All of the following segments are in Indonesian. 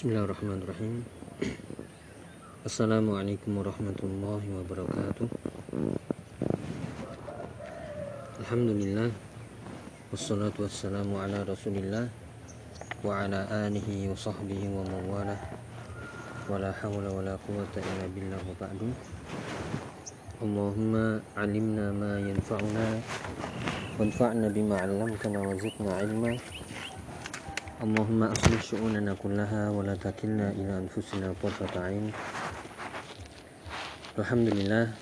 بسم الله الرحمن الرحيم السلام عليكم ورحمة الله وبركاته الحمد لله والصلاة والسلام على رسول الله وعلى آله وصحبه ومن والاه ولا حول ولا قوة إلا بالله وبعد اللهم علمنا ما ينفعنا وانفعنا بما علمتنا وزدنا علما اللهم أصلح شؤوننا كلها ولا تكلنا إلى أنفسنا طرفة عين Alhamdulillah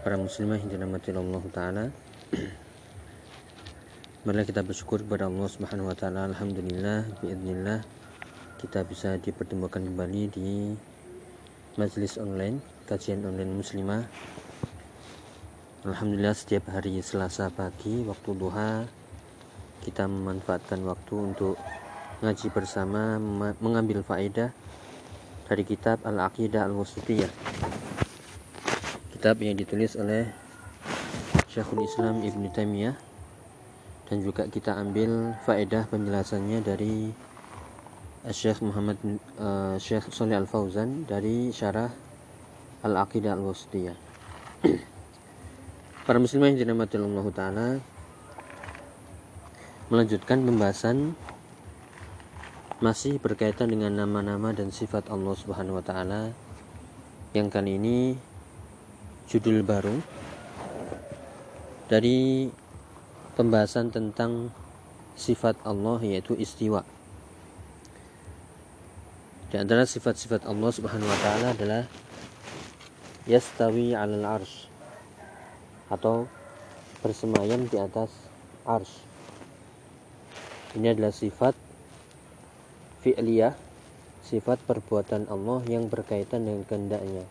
para muslimah yang dirahmati Allah taala. Marilah kita bersyukur kepada Allah Subhanahu wa taala. Alhamdulillah biidznillah kita bisa dipertemukan kembali di majelis online kajian online muslimah. Alhamdulillah setiap hari Selasa pagi waktu duha kita memanfaatkan waktu untuk ngaji bersama mengambil faedah dari kitab Al-Aqidah Al-Wasitiyah. Kitab yang ditulis oleh Syekhul Islam Ibn Taimiyah. Dan juga kita ambil faedah penjelasannya dari Syekh Muhammad uh, Syekh Saleh Al Fauzan dari syarah Al-Aqidah Al-Wasitiyah. Para muslimah yang dirahmati Allah taala melanjutkan pembahasan masih berkaitan dengan nama-nama dan sifat Allah Subhanahu wa taala yang kali ini judul baru dari pembahasan tentang sifat Allah yaitu istiwa. Di antara sifat-sifat Allah Subhanahu wa taala adalah yastawi 'alal arsh atau bersemayam di atas arsh ini adalah sifat fi'liyah, sifat perbuatan Allah yang berkaitan dengan kehendaknya.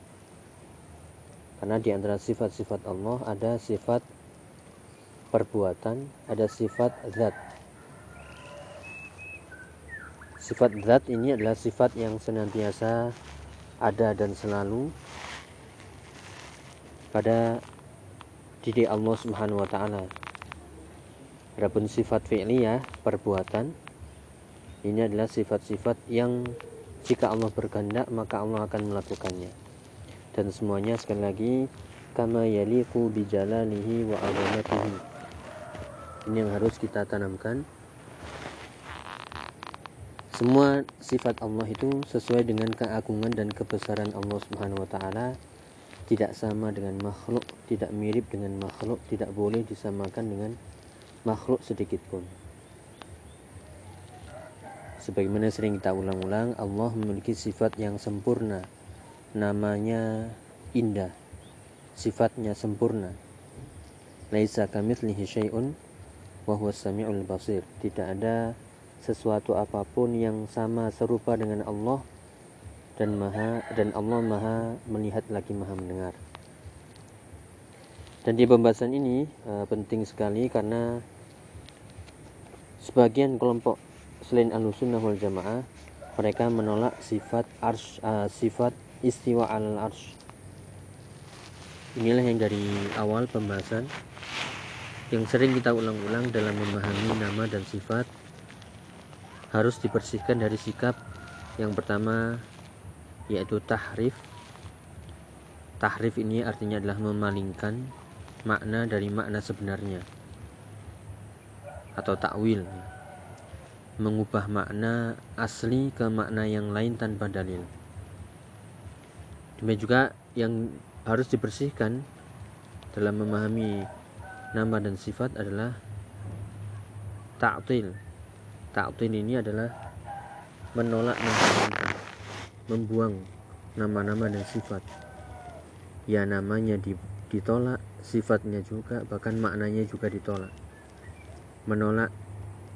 Karena di antara sifat-sifat Allah ada sifat perbuatan, ada sifat zat. Sifat zat ini adalah sifat yang senantiasa ada dan selalu pada diri Allah Subhanahu wa taala. Adapun sifat fi'liyah, perbuatan, ini adalah sifat-sifat yang jika Allah berkehendak maka Allah akan melakukannya. Dan semuanya sekali lagi kama yaliqu bijalalihi wa azamatihi. Ini yang harus kita tanamkan. Semua sifat Allah itu sesuai dengan keagungan dan kebesaran Allah Subhanahu wa taala tidak sama dengan makhluk, tidak mirip dengan makhluk, tidak boleh disamakan dengan makhluk sedikit pun. Sebagaimana sering kita ulang-ulang, Allah memiliki sifat yang sempurna. Namanya indah. Sifatnya sempurna. Laisa kamitslihi syai'un wa huwa samiul basir. Tidak ada sesuatu apa pun yang sama serupa dengan Allah dan maha dan Allah maha melihat lagi maha mendengar. Dan di pembahasan ini uh, penting sekali karena Sebagian kelompok selain Ahlussunnah wal Jamaah mereka menolak sifat arsh, uh, sifat istiwa al arsh. Inilah yang dari awal pembahasan yang sering kita ulang-ulang dalam memahami nama dan sifat harus dibersihkan dari sikap yang pertama yaitu tahrif. Tahrif ini artinya adalah memalingkan makna dari makna sebenarnya atau takwil mengubah makna asli ke makna yang lain tanpa dalil. Demikian juga yang harus dibersihkan dalam memahami nama dan sifat adalah ta'til. Ta'til ini adalah menolak nama membuang nama-nama dan sifat. Ya namanya ditolak, sifatnya juga bahkan maknanya juga ditolak menolak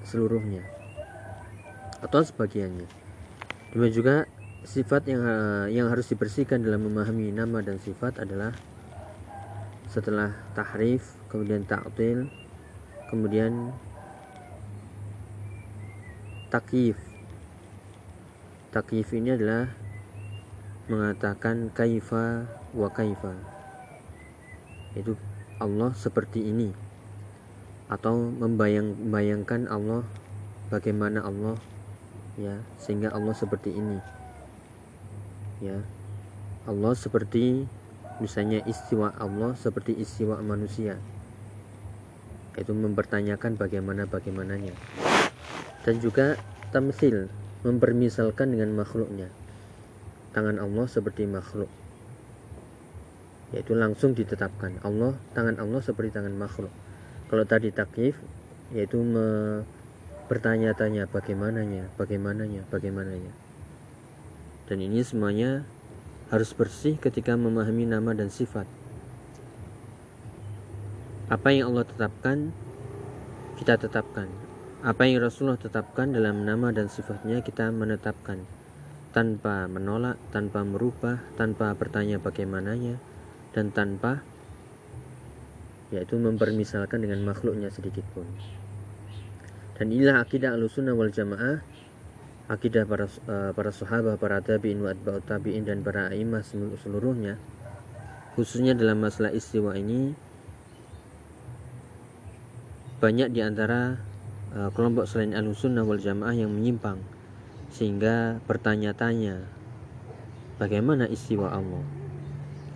seluruhnya atau sebagiannya. Demikian juga sifat yang yang harus dibersihkan dalam memahami nama dan sifat adalah setelah tahrif, kemudian ta'til, kemudian takyif. Takyif ini adalah mengatakan kaifa wa kaifa. Itu Allah seperti ini atau membayang-bayangkan Allah bagaimana Allah ya sehingga Allah seperti ini. Ya Allah seperti misalnya istiwa Allah seperti istiwa manusia. Itu mempertanyakan bagaimana bagaimananya. Dan juga tamsil mempermisalkan dengan makhluknya. Tangan Allah seperti makhluk. Yaitu langsung ditetapkan. Allah tangan Allah seperti tangan makhluk kalau tadi takyif yaitu me, bertanya-tanya bagaimananya bagaimananya bagaimananya. Dan ini semuanya harus bersih ketika memahami nama dan sifat. Apa yang Allah tetapkan kita tetapkan. Apa yang Rasulullah tetapkan dalam nama dan sifatnya kita menetapkan. Tanpa menolak, tanpa merubah, tanpa bertanya bagaimananya, dan tanpa yaitu mempermisalkan dengan makhluknya sedikit pun. Dan inilah akidah al-sunnah wal jamaah, akidah para uh, para sahabat, para tabi'in wa tabi'in dan para imam seluruhnya, khususnya dalam masalah istiwa ini banyak di antara uh, kelompok selain al-sunnah wal jamaah yang menyimpang sehingga bertanya-tanya bagaimana istiwa Allah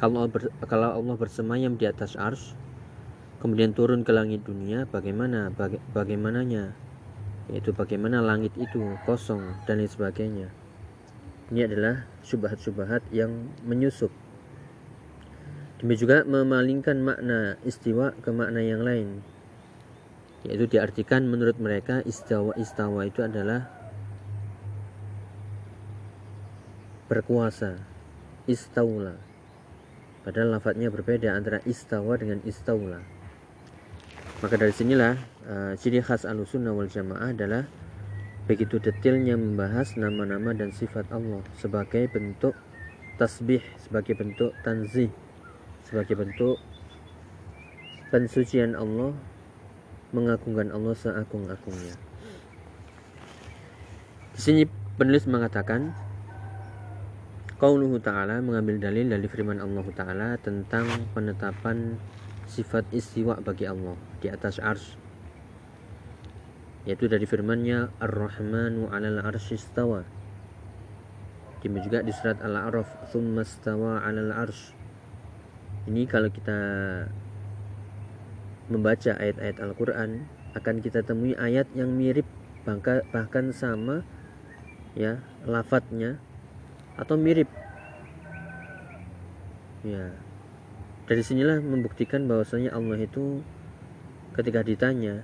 kalau Allah bersemayam di atas ars kemudian turun ke langit dunia bagaimana baga, bagaimananya? Yaitu bagaimana langit itu kosong dan lain sebagainya. Ini adalah syubhat-syubhat yang menyusup. Demikian juga memalingkan makna istiwa ke makna yang lain. Yaitu diartikan menurut mereka istawa istawa itu adalah berkuasa istaula. Padahal lafadznya berbeda antara istawa dengan istaula maka dari sinilah uh, ciri khas alusunnah wal jamaah adalah begitu detailnya membahas nama-nama dan sifat Allah sebagai bentuk tasbih sebagai bentuk tanzih sebagai bentuk pensucian Allah mengagungkan Allah seagung-agungnya. Di sini penulis mengatakan Qauluhu ta'ala mengambil dalil dari firman Allah ta'ala tentang penetapan sifat istiwa bagi Allah di atas ars yaitu dari firmannya Ar-Rahmanu 'alal arsy istawa. Demikian juga di surat Al-A'raf Thumma stawa 'alal Ini kalau kita membaca ayat-ayat Al-Qur'an akan kita temui ayat yang mirip bahkan sama ya lafadznya atau mirip. Ya dari sinilah membuktikan bahwasanya Allah itu ketika ditanya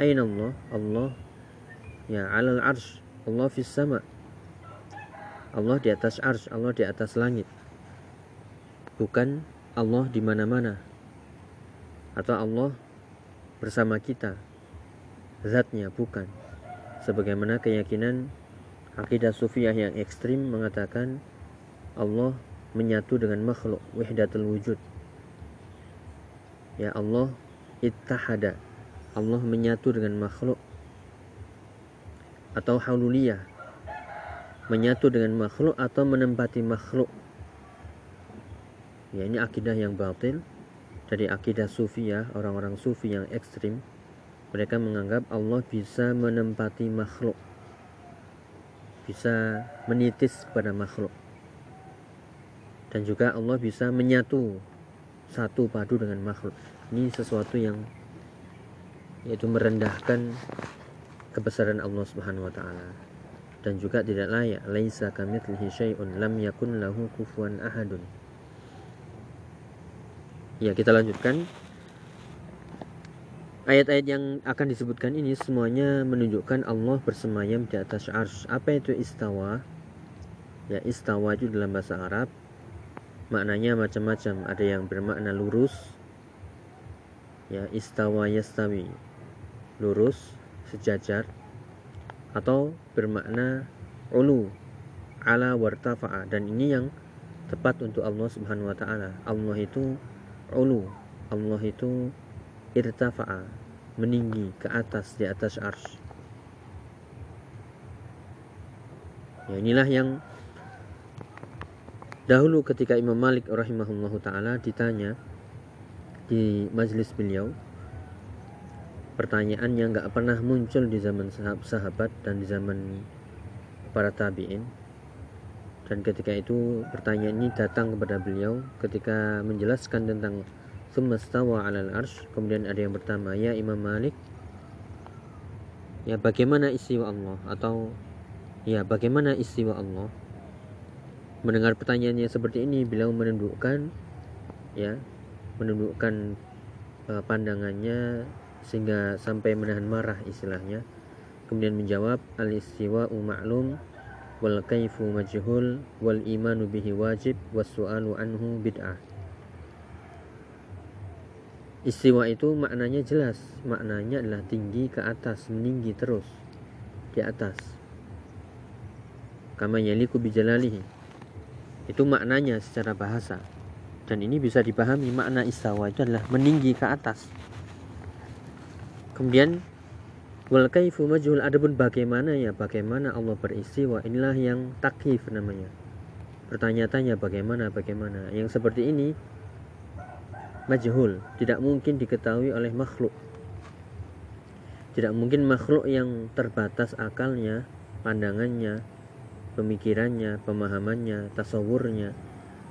Aina Allah? Allah ya alal arsh Allah fis sama. Allah di atas arsh Allah di atas langit. Bukan Allah di mana-mana. Atau Allah bersama kita. Zatnya bukan. Sebagaimana keyakinan Akidah Sufiyah yang ekstrim mengatakan Allah menyatu dengan makhluk wahdatul wujud. Ya Allah ittahada. Allah menyatu dengan makhluk. Atau haluliyah menyatu dengan makhluk atau menempati makhluk. Ya ini akidah yang batil. Dari akidah sufiyah orang-orang sufi yang ekstrim. Mereka menganggap Allah bisa menempati makhluk. Bisa menitis kepada makhluk. Dan juga Allah bisa menyatu satu padu dengan makhluk ini sesuatu yang yaitu merendahkan kebesaran Allah Subhanahu wa taala dan juga tidak layak laisa kamitslihi syai'un lam yakun lahu kufuwan ahadun ya kita lanjutkan Ayat-ayat yang akan disebutkan ini semuanya menunjukkan Allah bersemayam di atas ars. Apa itu istawa? Ya, istawa itu dalam bahasa Arab maknanya macam-macam. Ada yang bermakna lurus. Ya, istawa yastawi. Lurus, sejajar atau bermakna ulu ala wartafa'a dan ini yang tepat untuk Allah Subhanahu wa taala. Allah itu ulu. Allah itu irtafa'a meninggi ke atas di atas ars. Ya, inilah yang dahulu ketika Imam Malik rahimahullahu taala ditanya di majelis beliau pertanyaan yang nggak pernah muncul di zaman sahabat dan di zaman para tabi'in. Dan ketika itu pertanyaan ini datang kepada beliau ketika menjelaskan tentang summastawa alal arsh kemudian ada yang bertanya ya Imam Malik ya bagaimana istiwa Allah? Atau ya bagaimana istiwa Allah mendengar pertanyaannya seperti ini beliau menundukkan ya menundukkan uh, pandangannya sehingga sampai menahan marah istilahnya kemudian menjawab al istiwa ma'lum wal kaifu majhul wal imanu bihi wajib was su'alu anhu bid'ah Istiwa itu maknanya jelas, maknanya adalah tinggi ke atas, meninggi terus di atas. Kama yaliku bijalalihi. Itu maknanya secara bahasa. Dan ini bisa dipahami makna istawa itu adalah meninggi ke atas. Kemudian wal kaifu majhul adapun bagaimana ya bagaimana Allah beristiwa inilah yang takhif namanya. Pertanyaannya bagaimana bagaimana. Yang seperti ini majhul, tidak mungkin diketahui oleh makhluk. Tidak mungkin makhluk yang terbatas akalnya, pandangannya, pemikirannya, pemahamannya, tasawurnya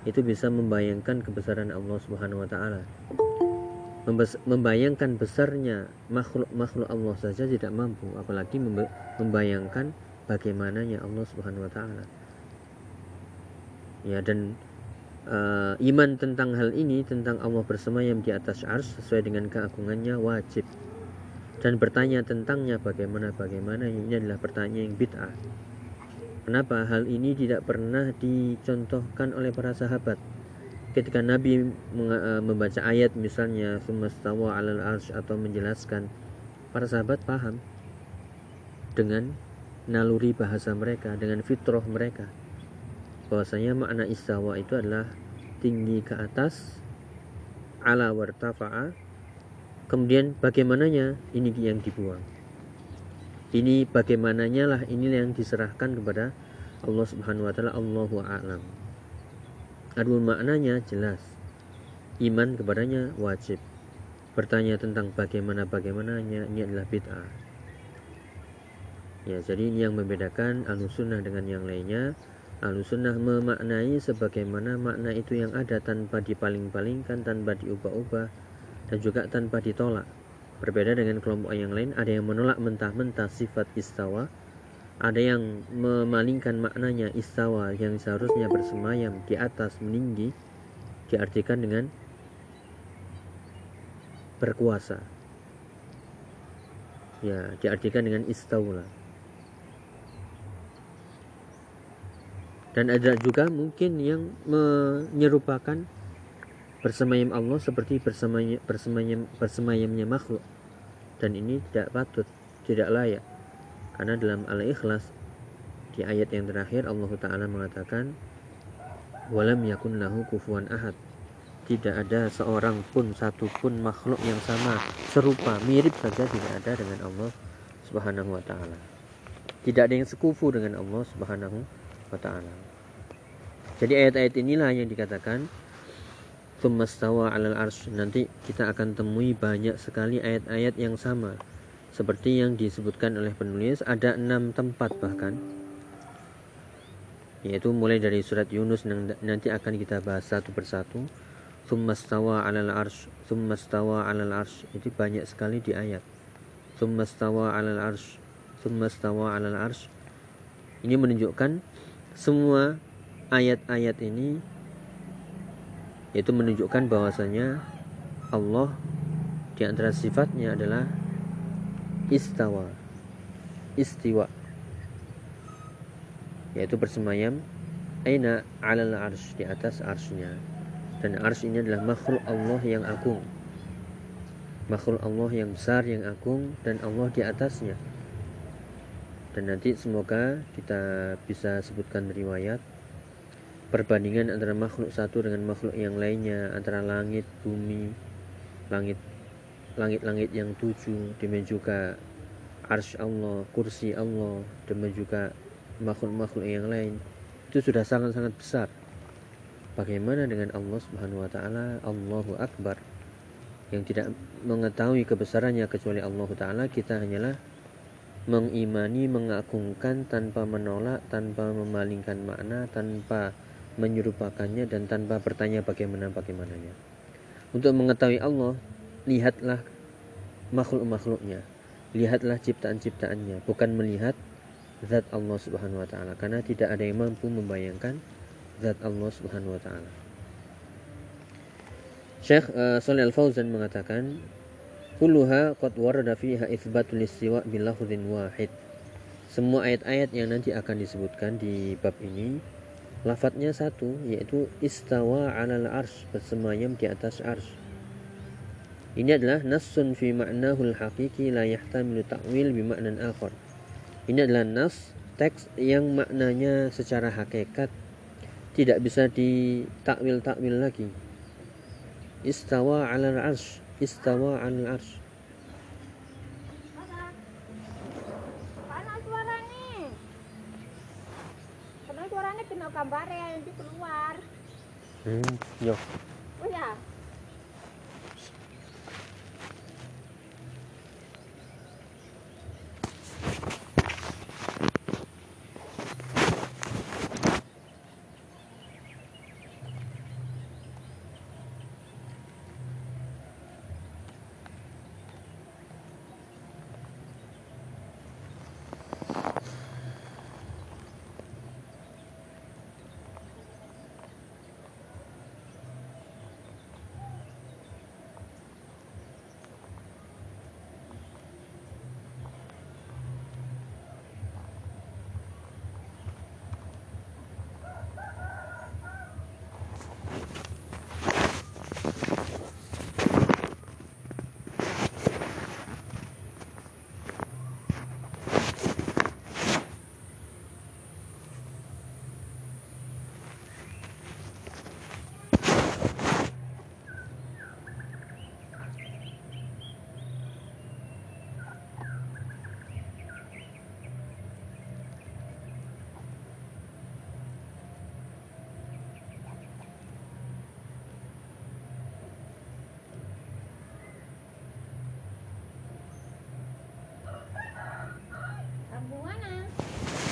itu bisa membayangkan kebesaran Allah Subhanahu wa taala. Membayangkan besarnya makhluk-makhluk Allah saja tidak mampu, apalagi membayangkan bagaimananya Allah Subhanahu wa taala. Ya dan uh, iman tentang hal ini tentang Allah bersemayam di atas ars sesuai dengan keagungannya wajib dan bertanya tentangnya bagaimana bagaimana ini adalah pertanyaan yang bid'ah kenapa hal ini tidak pernah dicontohkan oleh para sahabat? Ketika Nabi eh, membaca ayat misalnya sumastawa alal arsh atau menjelaskan para sahabat paham dengan naluri bahasa mereka dengan fitrah mereka. Bahwasanya makna istawa itu adalah tinggi ke atas ala wartafa'a kemudian bagaimananya ini yang dibuang ini bagaimananya lah ini yang diserahkan kepada Allah Subhanahu wa taala. Allahu a'lam. Adapun maknanya jelas. Iman kepadanya wajib. Bertanya tentang bagaimana bagaimananya ini adalah bid'ah. Ya jadi ini yang membedakan alusunah dengan yang lainnya. Ahlussunnah memaknai sebagaimana makna itu yang ada tanpa dipaling-palingkan, tanpa diubah-ubah, dan juga tanpa ditolak. Berbeda dengan kelompok yang lain, ada yang menolak mentah-mentah sifat istawa, ada yang memalingkan maknanya istawa yang seharusnya bersemayam di atas meninggi, diartikan dengan berkuasa. Ya, diartikan dengan istaula. dan ada juga mungkin yang menyerupakan bersemayam Allah seperti bersemayam bersemayam bersemayamnya makhluk. Dan ini tidak patut tidak layak. Karena dalam al-ikhlas di ayat yang terakhir Allah taala mengatakan walam yakun lahu kufuwan ahad. Tidak ada seorang pun satu pun makhluk yang sama serupa mirip saja tidak ada dengan Allah Subhanahu wa taala. Tidak ada yang sekufu dengan Allah Subhanahu wa taala. Jadi ayat-ayat inilah yang dikatakan Tumastawa alal arsh. Nanti kita akan temui banyak sekali ayat-ayat yang sama. Seperti yang disebutkan oleh penulis Ada enam tempat bahkan. Yaitu mulai dari surat Yunus Nanti akan kita bahas satu persatu. Tumastawa alal arsh. Tumastawa alal arsh. Itu banyak sekali di ayat. Tumastawa alal arsh. Tumastawa alal arsh. Ini menunjukkan semua ayat-ayat ini yaitu menunjukkan bahwasanya Allah di antara sifatnya adalah istawa istiwa. Yaitu bersemayam aina alal arsh di atas arsnya. Dan arsh ini adalah makhluk Allah yang agung. Makhluk Allah yang besar yang agung dan Allah di atasnya. Dan nanti semoga kita bisa sebutkan riwayat perbandingan antara makhluk satu dengan makhluk yang lainnya antara langit bumi langit langit-langit yang tujuh demikian juga arsy Allah kursi Allah demikian juga makhluk-makhluk yang lain itu sudah sangat-sangat besar. Bagaimana dengan Allah Subhanahu wa taala? Allahu akbar. Yang tidak mengetahui kebesarannya kecuali Allah taala kita hanyalah mengimani, mengagungkan tanpa menolak, tanpa memalingkan makna, tanpa menyerupakannya dan tanpa bertanya bagaimana bagaimananya. Untuk mengetahui Allah, lihatlah makhluk-makhluknya, lihatlah ciptaan-ciptaannya, bukan melihat zat Allah Subhanahu wa taala karena tidak ada yang mampu membayangkan zat Allah Subhanahu wa taala. Syekh uh, Shalih Al-Fauzan mengatakan kulluha qad warada fiha istiwa bil lafzin wahid. Semua ayat-ayat yang nanti akan disebutkan di bab ini lafadznya satu yaitu istawa 'alal ars bersemayam di atas ars. Ini adalah nassun fi ma'nahul haqiqi la yahtamilu ta'wil bi ma'nan akhar. Ini adalah nas teks yang maknanya secara hakikat tidak bisa ditakwil-takwil lagi. Istawa 'alal ars istawa al ars suaranya kena gambar yang di keluar. Hmm, yo oh ya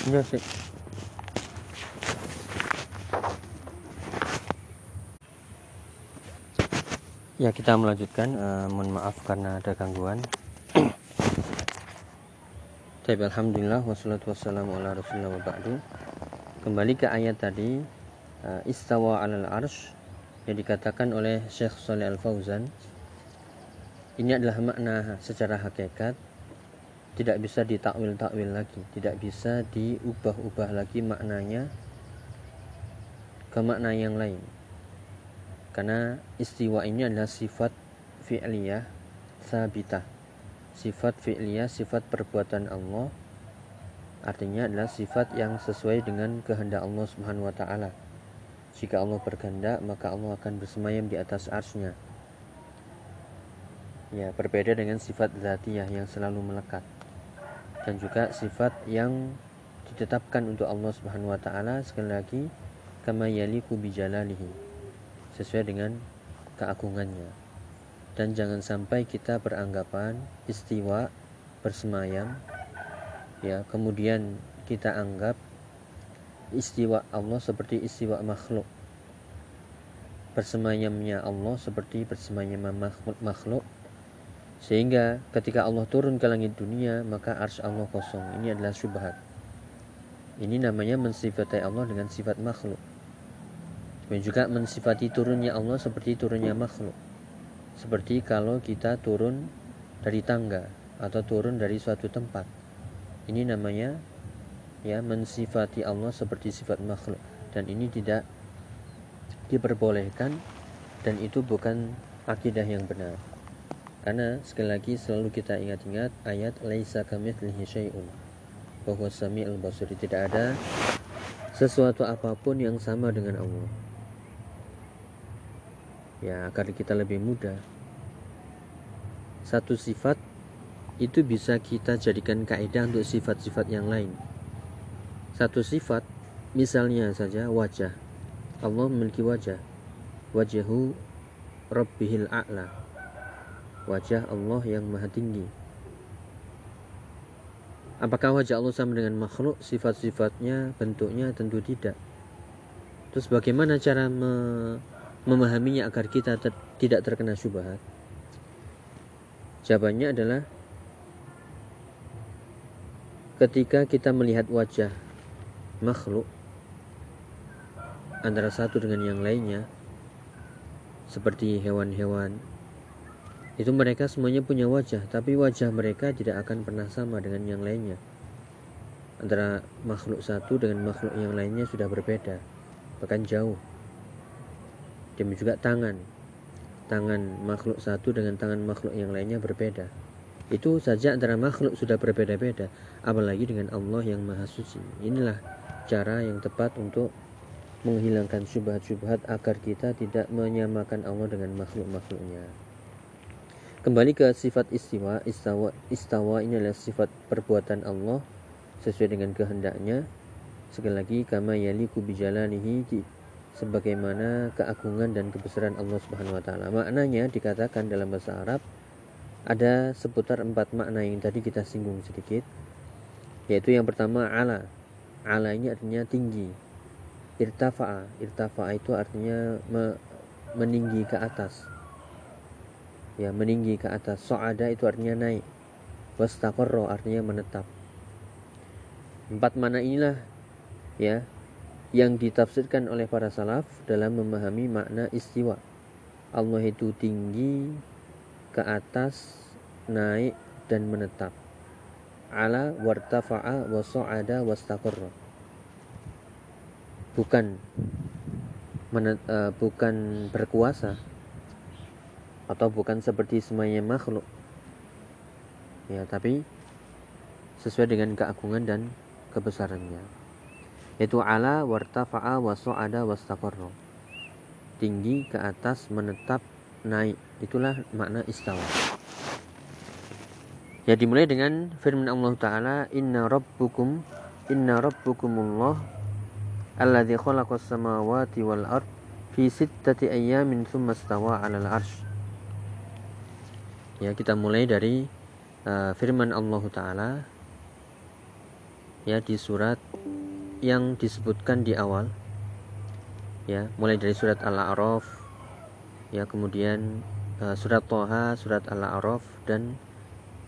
Iya sih. Ya kita melanjutkan. Uh, mohon maaf karena ada gangguan. Tapi alhamdulillah wassalatu wassalamu ala rasulillah wa ba'du. Kembali ke ayat tadi uh, istawa alal arsh yang dikatakan oleh Syekh Saleh Al Fauzan. Ini adalah makna secara hakikat tidak bisa ditakwil-takwil lagi, tidak bisa diubah-ubah lagi maknanya ke makna yang lain. Karena istiwa ini adalah sifat fi'liyah sabitah. Sifat fi'liyah, sifat perbuatan Allah artinya adalah sifat yang sesuai dengan kehendak Allah Subhanahu wa taala. Jika Allah berkehendak, maka Allah akan bersemayam di atas arsnya. Ya, berbeda dengan sifat zatiyah yang selalu melekat dan juga sifat yang ditetapkan untuk Allah Subhanahu wa taala sekali lagi kama yaliku bijalalihi sesuai dengan keagungannya. Dan jangan sampai kita beranggapan istiwa bersemayam ya kemudian kita anggap istiwa Allah seperti istiwa makhluk. Bersemayamnya Allah seperti bersemayam makhluk sehingga ketika Allah turun ke langit dunia maka ars Allah kosong. Ini adalah syubhat. Ini namanya mensifati Allah dengan sifat makhluk. Dan juga mensifati turunnya Allah seperti turunnya makhluk. Seperti kalau kita turun dari tangga atau turun dari suatu tempat. Ini namanya ya mensifati Allah seperti sifat makhluk dan ini tidak diperbolehkan dan itu bukan akidah yang benar. Karena sekali lagi selalu kita ingat-ingat ayat laisa kamitslihi syai'un. Bahwa Sami'ul Basir tidak ada sesuatu apa pun yang sama dengan Allah. Ya, agar kita lebih mudah. Satu sifat itu bisa kita jadikan kaidah untuk sifat-sifat yang lain. Satu sifat, misalnya saja wajah. Allah memiliki wajah. Wajahu Rabbihil A'la wajah Allah yang maha tinggi Apakah wajah Allah sama dengan makhluk? Sifat-sifatnya, bentuknya tentu tidak. Terus bagaimana cara me memahaminya agar kita ter tidak terkena syubhat? Jawabannya adalah ketika kita melihat wajah makhluk antara satu dengan yang lainnya seperti hewan-hewan itu mereka semuanya punya wajah tapi wajah mereka tidak akan pernah sama dengan yang lainnya. Antara makhluk satu dengan makhluk yang lainnya sudah berbeda bahkan jauh. Demikian juga tangan. Tangan makhluk satu dengan tangan makhluk yang lainnya berbeda. Itu saja antara makhluk sudah berbeda-beda apalagi dengan Allah yang maha suci. Inilah cara yang tepat untuk menghilangkan syubhat-syubhat agar kita tidak menyamakan Allah dengan makhluk-makhluknya. Kembali ke sifat istiwa, istawa, istawa ini adalah sifat perbuatan Allah sesuai dengan kehendaknya. Sekali lagi kama yaliku bijalanihi sebagaimana keagungan dan kebesaran Allah Subhanahu wa taala. Maknanya dikatakan dalam bahasa Arab ada seputar empat makna yang tadi kita singgung sedikit. Yaitu yang pertama ala. Ala ini artinya tinggi. Irtafa'a. Irtafa'a itu artinya me meninggi ke atas ya meninggi ke atas. So'ada itu artinya naik. Wastaqarra artinya menetap. Empat mana inilah ya yang ditafsirkan oleh para salaf dalam memahami makna istiwa. Allah itu tinggi ke atas naik dan menetap. Ala wartafa'a wa so'ada wastaqarra bukan menet, uh, bukan berkuasa atau bukan seperti semuanya makhluk. Ya tapi sesuai dengan keagungan dan kebesarannya. Yaitu ala wartafa'a wa su'ada wastaqarra tinggi ke atas menetap naik. Itulah makna istawa. Ya dimulai dengan firman Allah taala inna rabbukum inna rabbukumullah alladzi khalaqas samawati wal ard fi sittati ayyamin thumma istawa 'alal 'arsy Ya, kita mulai dari uh, firman Allah taala ya di surat yang disebutkan di awal. Ya, mulai dari surat Al-A'raf ya kemudian uh, surat Toha, surat Al-A'raf dan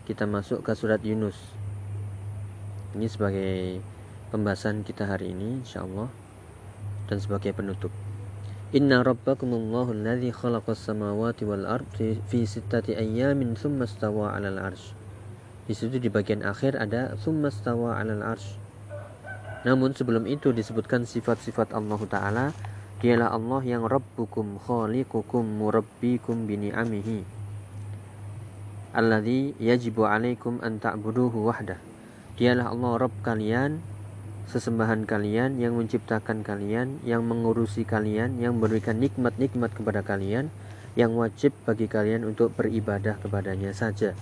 kita masuk ke surat Yunus. Ini sebagai pembahasan kita hari ini insyaallah dan sebagai penutup. Inna rabbakumullahu alladhi khalaqas samawati wal ardi fi sittati ayyamin thumma stawa 'alal arsy. Di situ di bagian akhir ada thumma stawa 'alal arsy. Namun sebelum itu disebutkan sifat-sifat Allah taala, dialah Allah yang rabbukum khaliqukum murabbikum bi ni'amihi. Alladhi yajibu 'alaikum an ta'buduhu wahdah. Dialah Allah Rabb kalian sesembahan kalian yang menciptakan kalian, yang mengurusi kalian, yang memberikan nikmat-nikmat kepada kalian, yang wajib bagi kalian untuk beribadah kepadanya saja.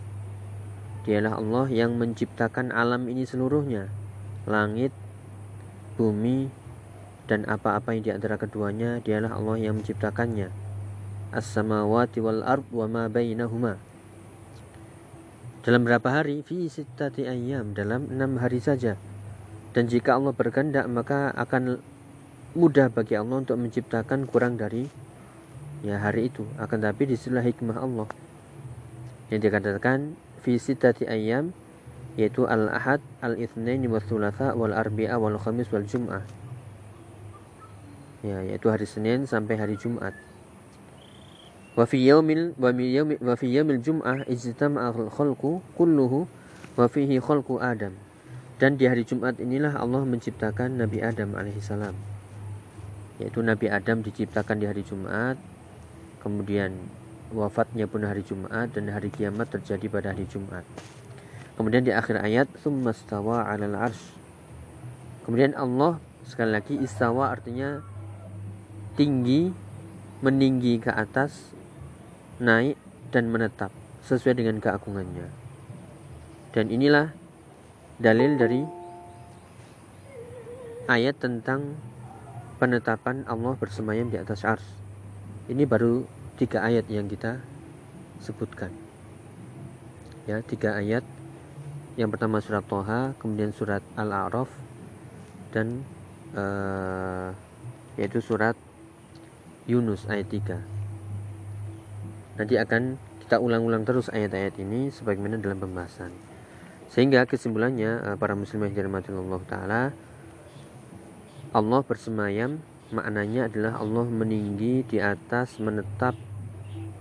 Dialah Allah yang menciptakan alam ini seluruhnya, langit, bumi, dan apa-apa yang di antara keduanya, dialah Allah yang menciptakannya. As-samawati wal ard wa ma bainahuma. Dalam berapa hari? Fi sittati ayyam, dalam enam hari saja dan jika Allah berkehendak maka akan mudah bagi Allah untuk menciptakan kurang dari ya hari itu akan tapi di situlah hikmah Allah yang dikatakan fi sitati ayam yaitu al-ahad, al-itsnain wal thulatha wal arbi'a wal khamis wal jum'ah. Ya, yaitu hari Senin sampai hari Jumat. Wa fi yaumil wa fi al-khalqu kulluhu wa fihi Adam. Dan di hari Jumat inilah Allah menciptakan Nabi Adam alaihissalam. Yaitu Nabi Adam diciptakan di hari Jumat, kemudian wafatnya pun hari Jumat dan hari kiamat terjadi pada hari Jumat. Kemudian di akhir ayat summastawa 'alal arsh. Kemudian Allah sekali lagi istawa artinya tinggi, meninggi ke atas, naik dan menetap sesuai dengan keagungannya. Dan inilah dalil dari ayat tentang penetapan Allah bersemayam di atas ars. Ini baru tiga ayat yang kita sebutkan. Ya, tiga ayat yang pertama surat Toha kemudian surat Al-A'raf dan uh, yaitu surat Yunus ayat 3 nanti akan kita ulang-ulang terus ayat-ayat ini sebagaimana dalam pembahasan sehingga kesimpulannya uh, para muslim yang dirahmati Allah taala Allah bersemayam maknanya adalah Allah meninggi di atas menetap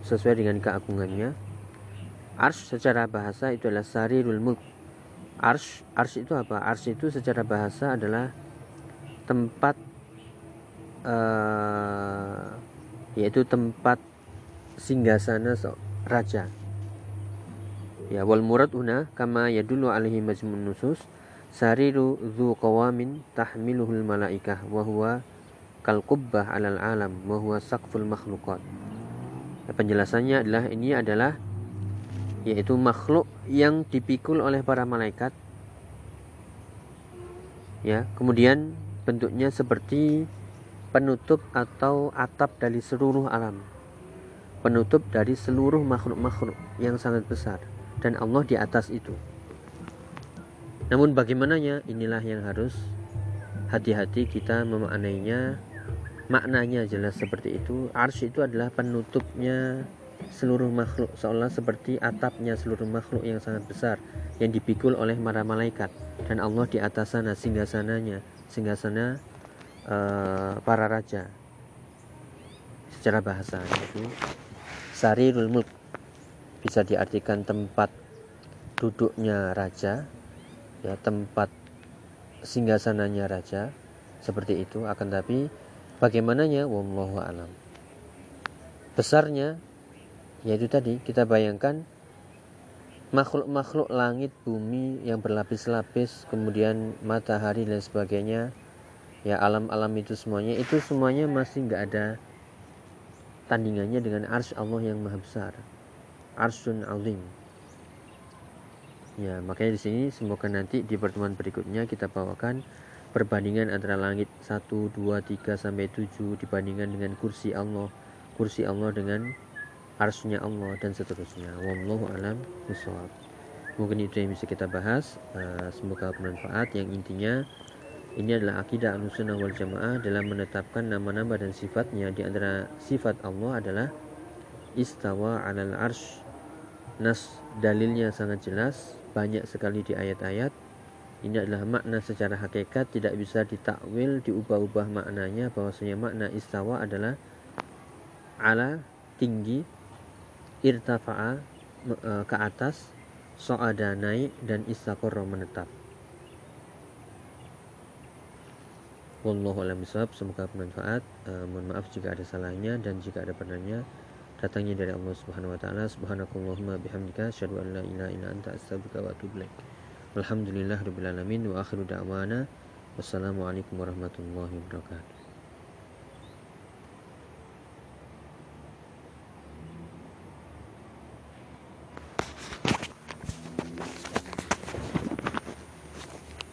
sesuai dengan keagungannya Arsh secara bahasa itu adalah sarirul mulk Arsh, arsh itu apa? Arsh itu secara bahasa adalah tempat uh, yaitu tempat singgasana raja. Ya wal murad una kama yadullu alaihi majmun nusus sariru dzu qawamin tahmiluhul malaikah wa huwa kal qubbah alal alam wa huwa saqful makhluqat. Ya, penjelasannya adalah ini adalah yaitu makhluk yang dipikul oleh para malaikat. Ya kemudian bentuknya seperti penutup atau atap dari seluruh alam. Penutup dari seluruh makhluk-makhluk yang sangat besar dan Allah di atas itu. Namun bagaimananya inilah yang harus hati-hati kita memaknainya. Maknanya jelas seperti itu. Arsy itu adalah penutupnya seluruh makhluk. Seolah seperti atapnya seluruh makhluk yang sangat besar yang dipikul oleh para malaikat. Dan Allah di atas sana singgah sananya singgah sana uh, para raja. Secara bahasa itu sarirul mulk bisa diartikan tempat duduknya raja ya tempat singgah sananya raja seperti itu. Akan tapi bagaimananya? Wallahu alam. Besarnya yaitu tadi kita bayangkan makhluk-makhluk langit bumi yang berlapis-lapis kemudian matahari dan sebagainya ya alam-alam itu semuanya itu semuanya masih nggak ada tandingannya dengan ars Allah yang maha besar arsun alim ya makanya di sini semoga nanti di pertemuan berikutnya kita bawakan perbandingan antara langit 1, 2, 3 sampai 7 dibandingkan dengan kursi Allah kursi Allah dengan arsnya Allah dan seterusnya. Wallahu alam bisawab. Mungkin itu yang bisa kita bahas. Uh, semoga bermanfaat. Yang intinya ini adalah akidah al-sunnah wal jamaah dalam menetapkan nama-nama dan sifatnya. Di antara sifat Allah adalah istawa alal arsh nas dalilnya sangat jelas. Banyak sekali di ayat-ayat. Ini adalah makna secara hakikat. Tidak bisa ditakwil diubah-ubah maknanya. Bahwasanya makna istawa adalah ala tinggi irtafa'a e, ke atas so'ada naik dan istaqorro menetap. Wallahu alam semoga bermanfaat. Uh, mohon maaf jika ada salahnya dan jika ada pernahnya datangnya dari Allah Subhanahu wa taala subhanakallahumma bihamdika asyhadu an la ilaha illa anta astaghfiruka wa atubu ilaik. Alhamdulillah alamin wa akhiru da'wana wassalamualaikum warahmatullahi wabarakatuh